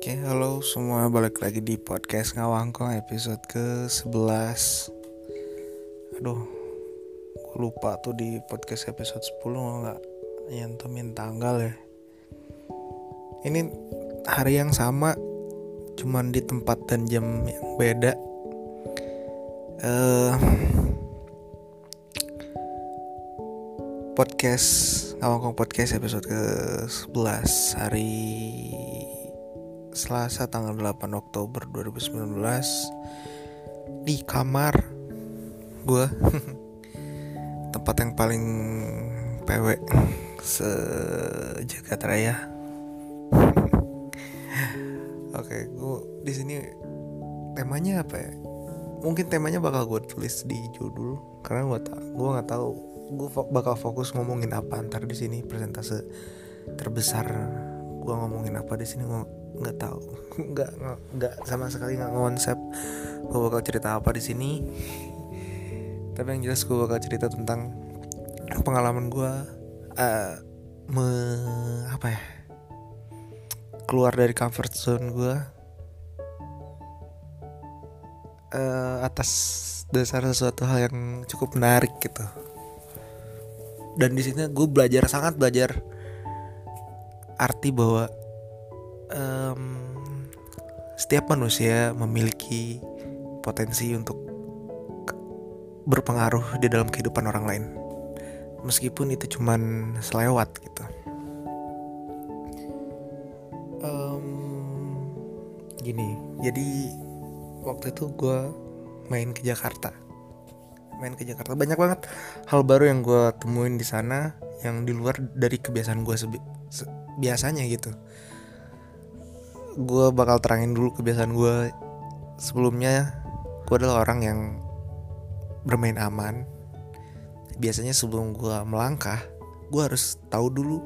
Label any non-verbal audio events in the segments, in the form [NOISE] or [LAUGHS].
Oke, halo semua, balik lagi di podcast Ngawangkong episode ke-11 Aduh, gue lupa tuh di podcast episode 10 nggak nyantumin tanggal ya? Ini hari yang sama, cuman di tempat dan jam yang beda. Uh, Podcast Ngawangkong Podcast episode ke-11 hari Selasa tanggal 8 Oktober 2019 di kamar gue [LAUGHS] tempat yang paling PW sejagat raya. [LAUGHS] Oke gue di sini temanya apa ya? Mungkin temanya bakal gue tulis di judul karena gue tak gue nggak tahu gue bakal fokus ngomongin apa ntar di sini presentase terbesar gue ngomongin apa di sini nggak tahu. [LAUGHS] Nggak nggak sama sekali nggak konsep gue bakal cerita apa di sini. Tapi yang jelas gue bakal cerita tentang pengalaman gue uh, me apa ya keluar dari comfort zone gue uh, atas dasar sesuatu hal yang cukup menarik gitu. Dan di sini gue belajar sangat belajar arti bahwa um, setiap manusia memiliki potensi untuk berpengaruh di dalam kehidupan orang lain. Meskipun itu cuman selewat gitu. Um, gini jadi waktu itu gue main ke Jakarta. Main ke Jakarta. Banyak banget hal baru yang gue temuin di sana yang di luar dari kebiasaan gue biasanya gitu. Gue bakal terangin dulu kebiasaan gue sebelumnya gue adalah orang yang bermain aman. Biasanya sebelum gue melangkah gue harus tahu dulu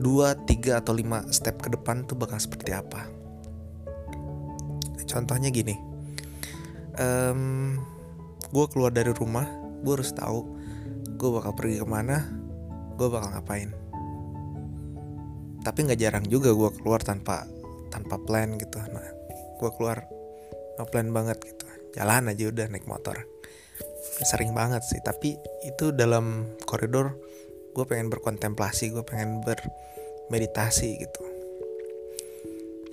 dua tiga atau lima step ke depan tuh bakal seperti apa. Contohnya gini um, gue keluar dari rumah gue harus tahu gue bakal pergi ke mana gue bakal ngapain tapi nggak jarang juga gue keluar tanpa tanpa plan gitu. Nah gue keluar no plan banget gitu. Jalan aja udah naik motor. Sering banget sih tapi itu dalam koridor gue pengen berkontemplasi gue pengen bermeditasi gitu.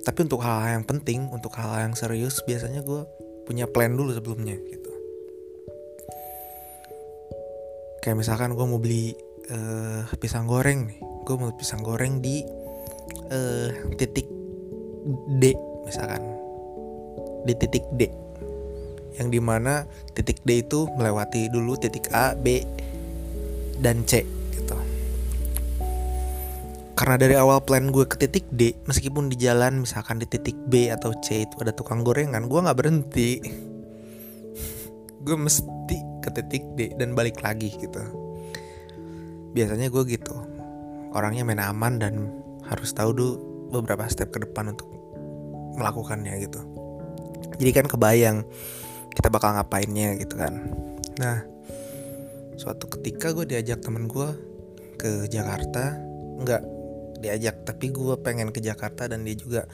Tapi untuk hal-hal yang penting untuk hal-hal yang serius biasanya gue punya plan dulu sebelumnya gitu. Kayak misalkan gue mau beli uh, pisang goreng nih. Gue mau pisang goreng di uh, titik D misalkan di titik D yang di mana titik D itu melewati dulu titik A, B, dan C gitu. Karena dari awal plan gue ke titik D, meskipun di jalan misalkan di titik B atau C itu ada tukang gorengan, gue nggak berhenti. gue mesti ke titik D dan balik lagi gitu. Biasanya gue gitu, orangnya main aman dan harus tahu dulu beberapa step ke depan untuk melakukannya gitu. Jadi kan kebayang kita bakal ngapainnya gitu kan. Nah suatu ketika gue diajak temen gue ke Jakarta nggak diajak tapi gue pengen ke Jakarta dan dia juga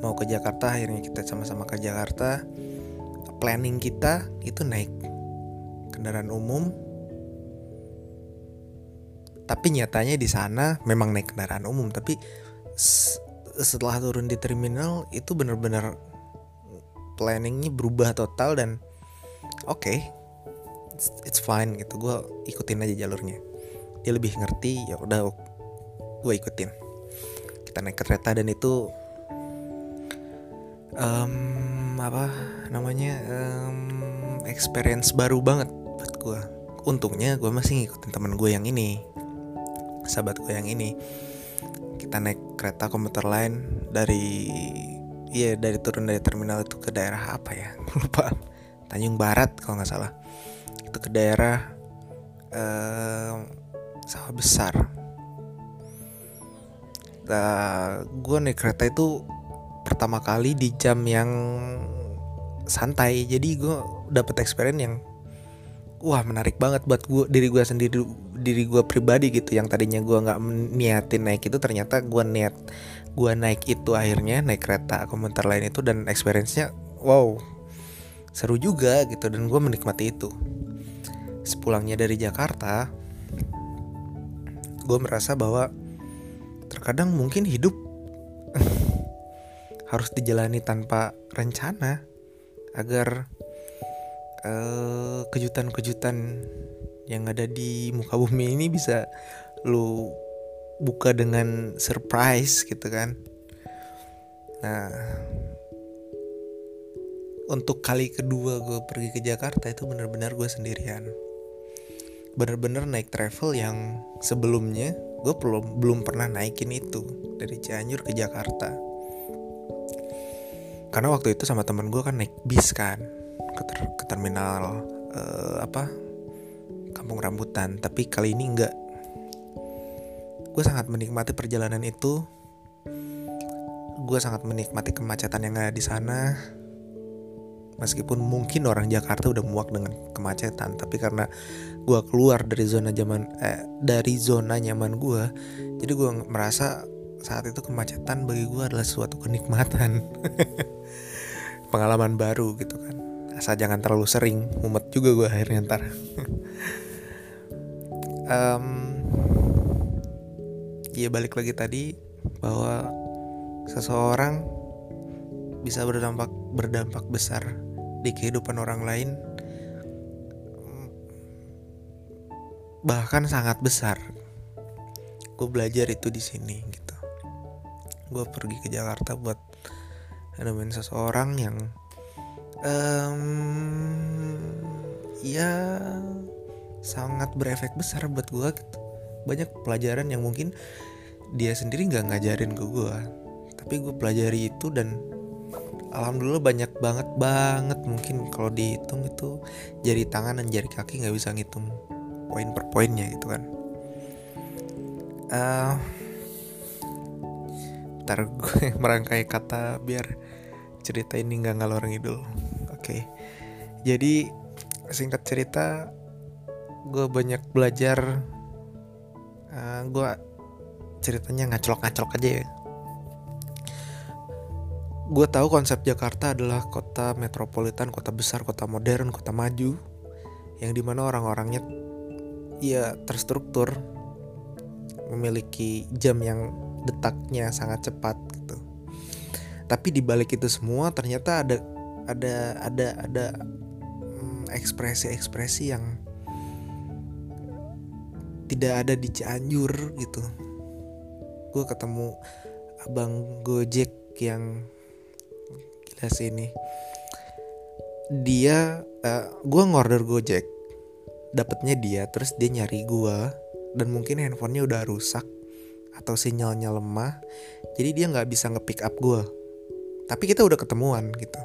mau ke Jakarta akhirnya kita sama-sama ke Jakarta. Planning kita itu naik kendaraan umum tapi nyatanya di sana memang naik kendaraan umum tapi setelah turun di terminal itu bener-bener planningnya berubah total dan oke okay, it's, fine gitu gue ikutin aja jalurnya. Dia lebih ngerti ya udah gue ikutin. Kita naik kereta dan itu um, apa namanya um, experience baru banget buat gue untungnya gue masih ngikutin teman gue yang ini sahabat gue yang ini. Kita naik kereta komuter lain dari iya dari turun dari terminal itu ke daerah apa ya? [LAUGHS] Lupa. Tanjung Barat kalau nggak salah. Itu ke daerah uh, sawah besar. Uh, gue naik kereta itu pertama kali di jam yang santai. Jadi gue dapet experience yang wah menarik banget buat gue diri gue sendiri diri gue pribadi gitu yang tadinya gue nggak niatin naik itu ternyata gue niat gue naik itu akhirnya naik kereta komentar lain itu dan experience-nya wow seru juga gitu dan gue menikmati itu. Sepulangnya dari Jakarta gue merasa bahwa terkadang mungkin hidup [LAUGHS] harus dijalani tanpa rencana agar kejutan eh, kejutan-kejutan yang ada di muka bumi ini bisa lu buka dengan surprise gitu kan. Nah, untuk kali kedua gue pergi ke Jakarta itu benar-benar gue sendirian. Bener-bener naik travel yang sebelumnya gue belum belum pernah naikin itu dari Cianjur ke Jakarta. Karena waktu itu sama temen gue kan naik bis kan ke, ter ke terminal uh, apa kampung rambutan tapi kali ini enggak. Gue sangat menikmati perjalanan itu. Gue sangat menikmati kemacetan yang ada di sana. Meskipun mungkin orang Jakarta udah muak dengan kemacetan tapi karena gue keluar dari zona zaman eh, dari zona nyaman gue jadi gue merasa saat itu kemacetan bagi gue adalah suatu kenikmatan. [LAUGHS] Pengalaman baru gitu kan. Asal jangan terlalu sering mumet juga gue akhirnya ntar [LAUGHS] um, ya balik lagi tadi bahwa seseorang bisa berdampak berdampak besar di kehidupan orang lain bahkan sangat besar. Gue belajar itu di sini gitu. Gue pergi ke Jakarta buat nemuin seseorang yang um, ya sangat berefek besar buat gue gitu. banyak pelajaran yang mungkin dia sendiri nggak ngajarin ke gue tapi gue pelajari itu dan alhamdulillah banyak banget banget mungkin kalau dihitung itu jari tangan dan jari kaki nggak bisa ngitung poin per poinnya gitu kan uh, ntar gue [LAUGHS] merangkai kata biar cerita ini nggak ngalor ngidul okay. jadi singkat cerita gue banyak belajar uh, eh, gue ceritanya ngaclok-ngaclok aja ya gue tahu konsep Jakarta adalah kota metropolitan, kota besar, kota modern, kota maju, yang di mana orang-orangnya ya terstruktur, memiliki jam yang detaknya sangat cepat gitu. Tapi di balik itu semua ternyata ada ada ada ada hmm, ekspresi-ekspresi yang tidak ada di Cianjur gitu. Gue ketemu abang Gojek yang gila sih ini. Dia uh, gue ngorder Gojek. Dapetnya dia terus dia nyari gue dan mungkin handphonenya udah rusak atau sinyalnya lemah jadi dia nggak bisa nge-pick up gue tapi kita udah ketemuan gitu.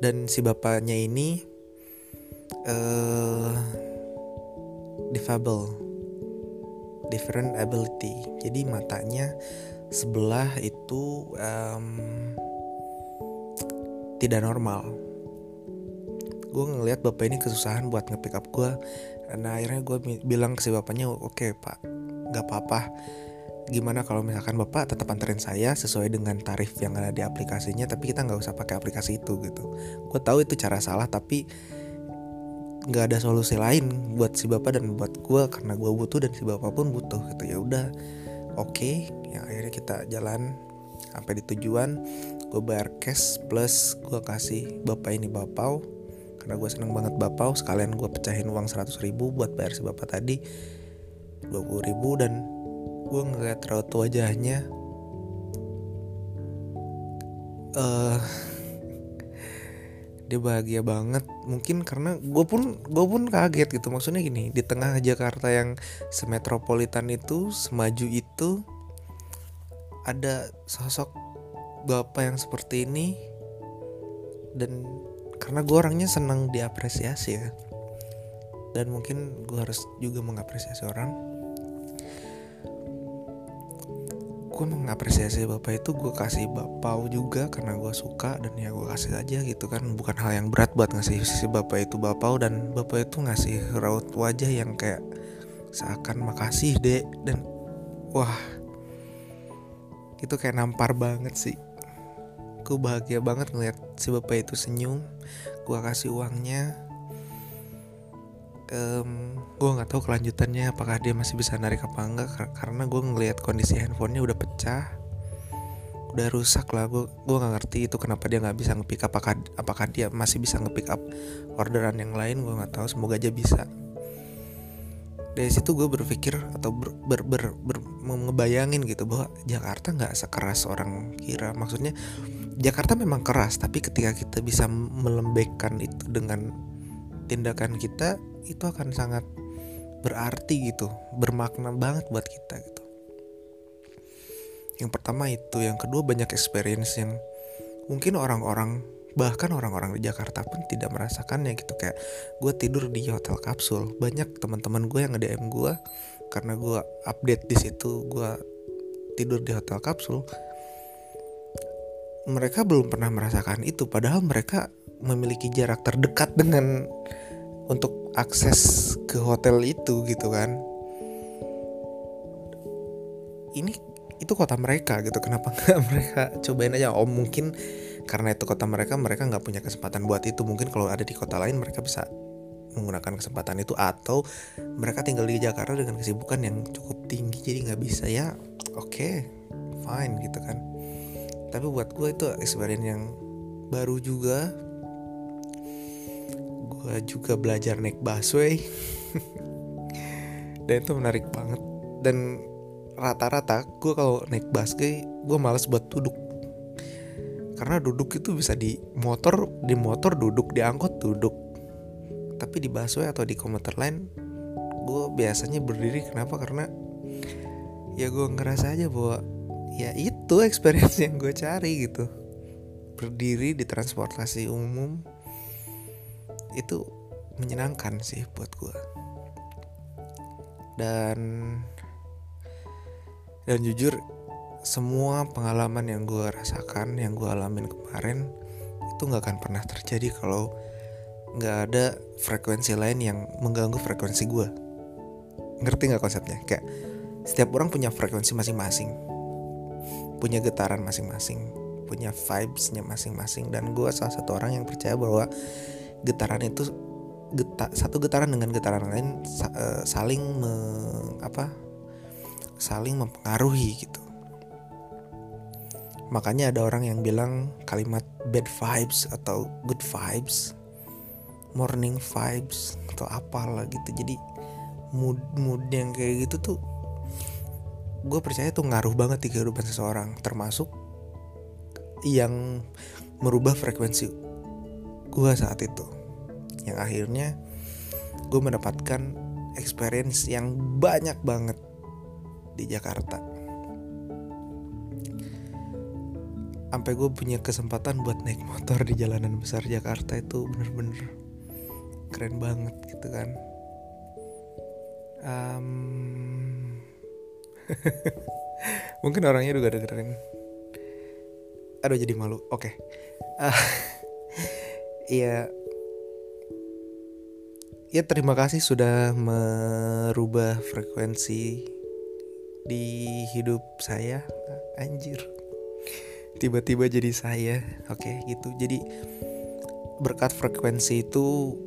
Dan si bapaknya ini uh, difabel. Different ability. Jadi matanya sebelah itu um, tidak normal. Gue ngelihat bapak ini kesusahan buat nge-pick up gue dan akhirnya gue bilang ke si bapaknya oke okay, pak gak apa-apa. Gimana kalau misalkan bapak tetap anterin saya sesuai dengan tarif yang ada di aplikasinya tapi kita nggak usah pakai aplikasi itu gitu. Gue tahu itu cara salah tapi nggak ada solusi lain buat si bapak dan buat gue karena gue butuh dan si bapak pun butuh gitu ya udah oke okay. yang akhirnya kita jalan sampai di tujuan gue bayar cash plus gue kasih bapak ini bapau karena gue seneng banget bapau sekalian gue pecahin uang 100 ribu buat bayar si bapak tadi 20 ribu dan gue ngeliat raut wajahnya uh, dia bahagia banget. Mungkin karena gue pun gue pun kaget gitu. Maksudnya gini di tengah Jakarta yang semetropolitan itu semaju itu ada sosok bapak yang seperti ini. Dan karena gue orangnya senang diapresiasi ya. Dan mungkin gue harus juga mengapresiasi orang gue mengapresiasi bapak itu gue kasih bapau juga karena gue suka dan ya gue kasih aja gitu kan. Bukan hal yang berat buat ngasih si bapak itu bapau dan bapak itu ngasih raut wajah yang kayak seakan makasih dek. Dan wah itu kayak nampar banget sih. Gue bahagia banget ngeliat si bapak itu senyum gue kasih uangnya um, gue nggak tahu kelanjutannya apakah dia masih bisa narik apa enggak karena gue ngelihat kondisi handphonenya udah pecah udah rusak lah gue gue nggak ngerti itu kenapa dia nggak bisa ngepick up apakah apakah dia masih bisa ngepick up orderan yang lain gue nggak tahu semoga aja bisa. Dari situ gue berpikir atau ber, ber, ber, ber, ngebayangin gitu bahwa Jakarta nggak sekeras orang kira. Maksudnya Jakarta memang keras tapi ketika kita bisa melembekkan itu dengan tindakan kita itu akan sangat berarti gitu bermakna banget buat kita gitu. Yang pertama itu yang kedua banyak experience yang mungkin orang-orang bahkan orang-orang di Jakarta pun tidak merasakannya gitu. Kayak gue tidur di hotel kapsul banyak teman-teman gue yang nge-DM gue karena gue update di situ gue tidur di hotel kapsul. Mereka belum pernah merasakan itu padahal mereka memiliki jarak terdekat dengan untuk akses ke hotel itu gitu kan. Ini itu kota mereka gitu. Kenapa [LAUGHS] nggak mereka? Cobain aja. Oh mungkin karena itu kota mereka mereka nggak punya kesempatan buat itu. Mungkin kalau ada di kota lain mereka bisa menggunakan kesempatan itu. Atau mereka tinggal di Jakarta dengan kesibukan yang cukup tinggi jadi nggak bisa. Ya oke okay, fine gitu kan. Tapi buat gue itu experience yang baru juga gue juga belajar naik busway. Dan itu menarik banget. Dan rata-rata gue kalau naik busway gue males buat duduk. Karena duduk itu bisa di motor di motor duduk di angkot duduk. Tapi di busway atau di komuter lain gue biasanya berdiri. Kenapa? Karena ya gue ngerasa aja bahwa ya itu experience yang gue cari gitu. Berdiri di transportasi umum itu menyenangkan sih buat gue dan dan jujur semua pengalaman yang gue rasakan yang gue alamin kemarin itu nggak akan pernah terjadi kalau nggak ada frekuensi lain yang mengganggu frekuensi gue ngerti nggak konsepnya? Kayak setiap orang punya frekuensi masing-masing. Punya getaran masing-masing. Punya vibesnya masing-masing. Dan gue salah satu orang yang percaya bahwa getaran itu geta, satu getaran dengan getaran lain uh, saling me, apa saling mempengaruhi gitu. Makanya ada orang yang bilang kalimat bad vibes atau good vibes morning vibes atau apalah gitu. Jadi mood mood yang kayak gitu tuh gue percaya tuh ngaruh banget di kehidupan seseorang termasuk yang merubah frekuensi gue saat itu. Yang akhirnya gue mendapatkan experience yang banyak banget di Jakarta. Sampai gue punya kesempatan buat naik motor di jalanan besar Jakarta itu bener-bener keren banget gitu kan. Um, [LAUGHS] mungkin orangnya juga dengerin. Aduh jadi malu. Oke. Okay. uh, [LAUGHS] Iya. Ya terima kasih sudah merubah frekuensi di hidup saya. Anjir. Tiba-tiba jadi saya. Oke, gitu. Jadi berkat frekuensi itu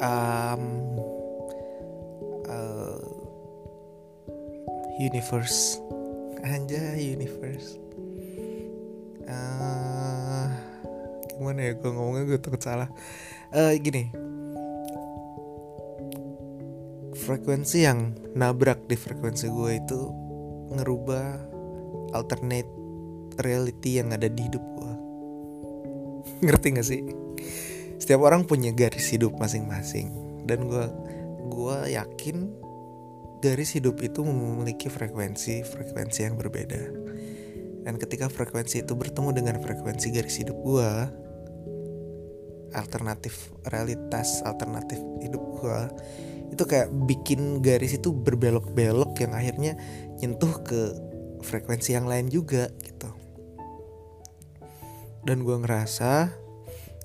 um, uh, universe aja universe uh, gimana ya gue ngomongnya gue takut salah. Uh, gini. Frekuensi yang nabrak di frekuensi gue itu ngerubah alternate reality yang ada di hidup gue ngerti gak sih? Setiap orang punya garis hidup masing-masing. Dan gue gue yakin garis hidup itu memiliki frekuensi frekuensi yang berbeda. Dan ketika frekuensi itu bertemu dengan frekuensi garis hidup gue alternatif realitas alternatif hidup gue itu kayak bikin garis itu berbelok-belok yang akhirnya nyentuh ke frekuensi yang lain juga gitu. Dan gue ngerasa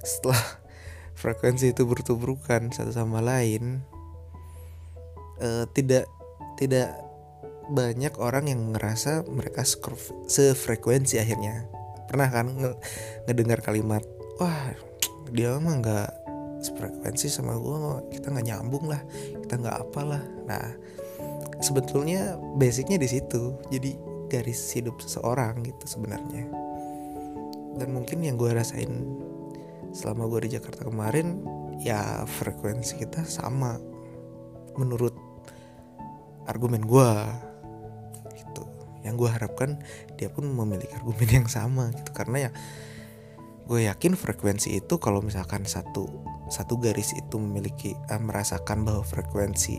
setelah [LAUGHS] frekuensi itu bertuburkan satu sama lain uh, tidak tidak banyak orang yang ngerasa mereka sefrekuensi akhirnya. Pernah kan ngedengar kalimat wah dia mah nggak sefrekuensi sama gue kita nggak nyambung lah kita nggak apalah. Nah sebetulnya basicnya di situ jadi garis hidup seseorang gitu sebenarnya. Dan mungkin yang gue rasain selama gue di Jakarta kemarin ya frekuensi kita sama menurut argumen gue gitu. Yang gue harapkan dia pun memiliki argumen yang sama gitu karena ya gue yakin frekuensi itu kalau misalkan satu satu garis itu memiliki uh, merasakan bahwa frekuensi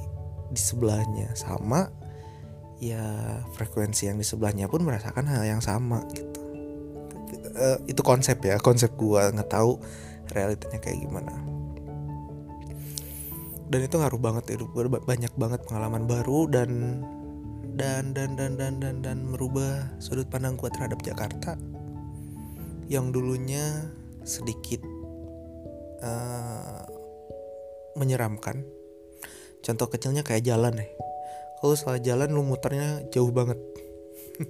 di sebelahnya sama ya frekuensi yang di sebelahnya pun merasakan hal yang sama gitu. Uh, itu konsep ya konsep gue nggak tahu realitanya kayak gimana. Dan itu ngaruh banget hidup gue banyak banget pengalaman baru dan dan dan dan dan dan dan merubah sudut pandang gue terhadap Jakarta yang dulunya sedikit uh, menyeramkan. Contoh kecilnya kayak jalan nih. Kalau salah jalan lu muternya jauh banget. [LAUGHS]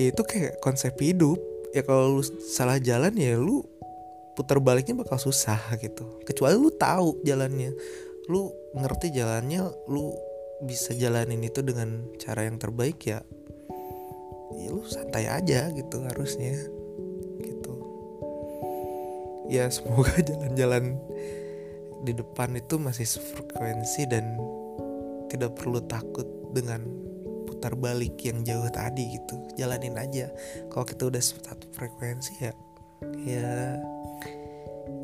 ya itu kayak konsep hidup. Ya kalau lu salah jalan ya lu putar baliknya bakal susah gitu. Kecuali lu tahu jalannya. Lu ngerti jalannya, lu bisa jalanin itu dengan cara yang terbaik ya ya lu santai aja gitu harusnya gitu. Ya semoga [LAUGHS] jalan-jalan di depan itu masih frekuensi dan tidak perlu takut dengan putar balik yang jauh tadi gitu. Jalanin aja. Kalau kita udah satu frekuensi ya ya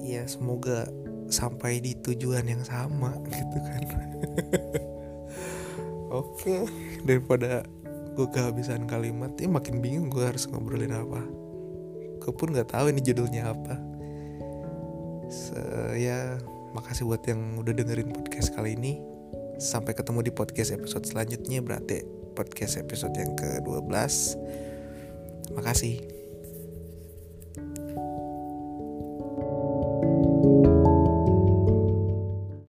ya semoga sampai di tujuan yang sama [LAUGHS] gitu kan. [LAUGHS] Oke daripada gue kehabisan kalimat ya makin bingung gue harus ngobrolin apa. Gue pun nggak tahu ini judulnya apa. So, ya makasih buat yang udah dengerin podcast kali ini. Sampai ketemu di podcast episode selanjutnya berarti podcast episode yang ke-12 makasih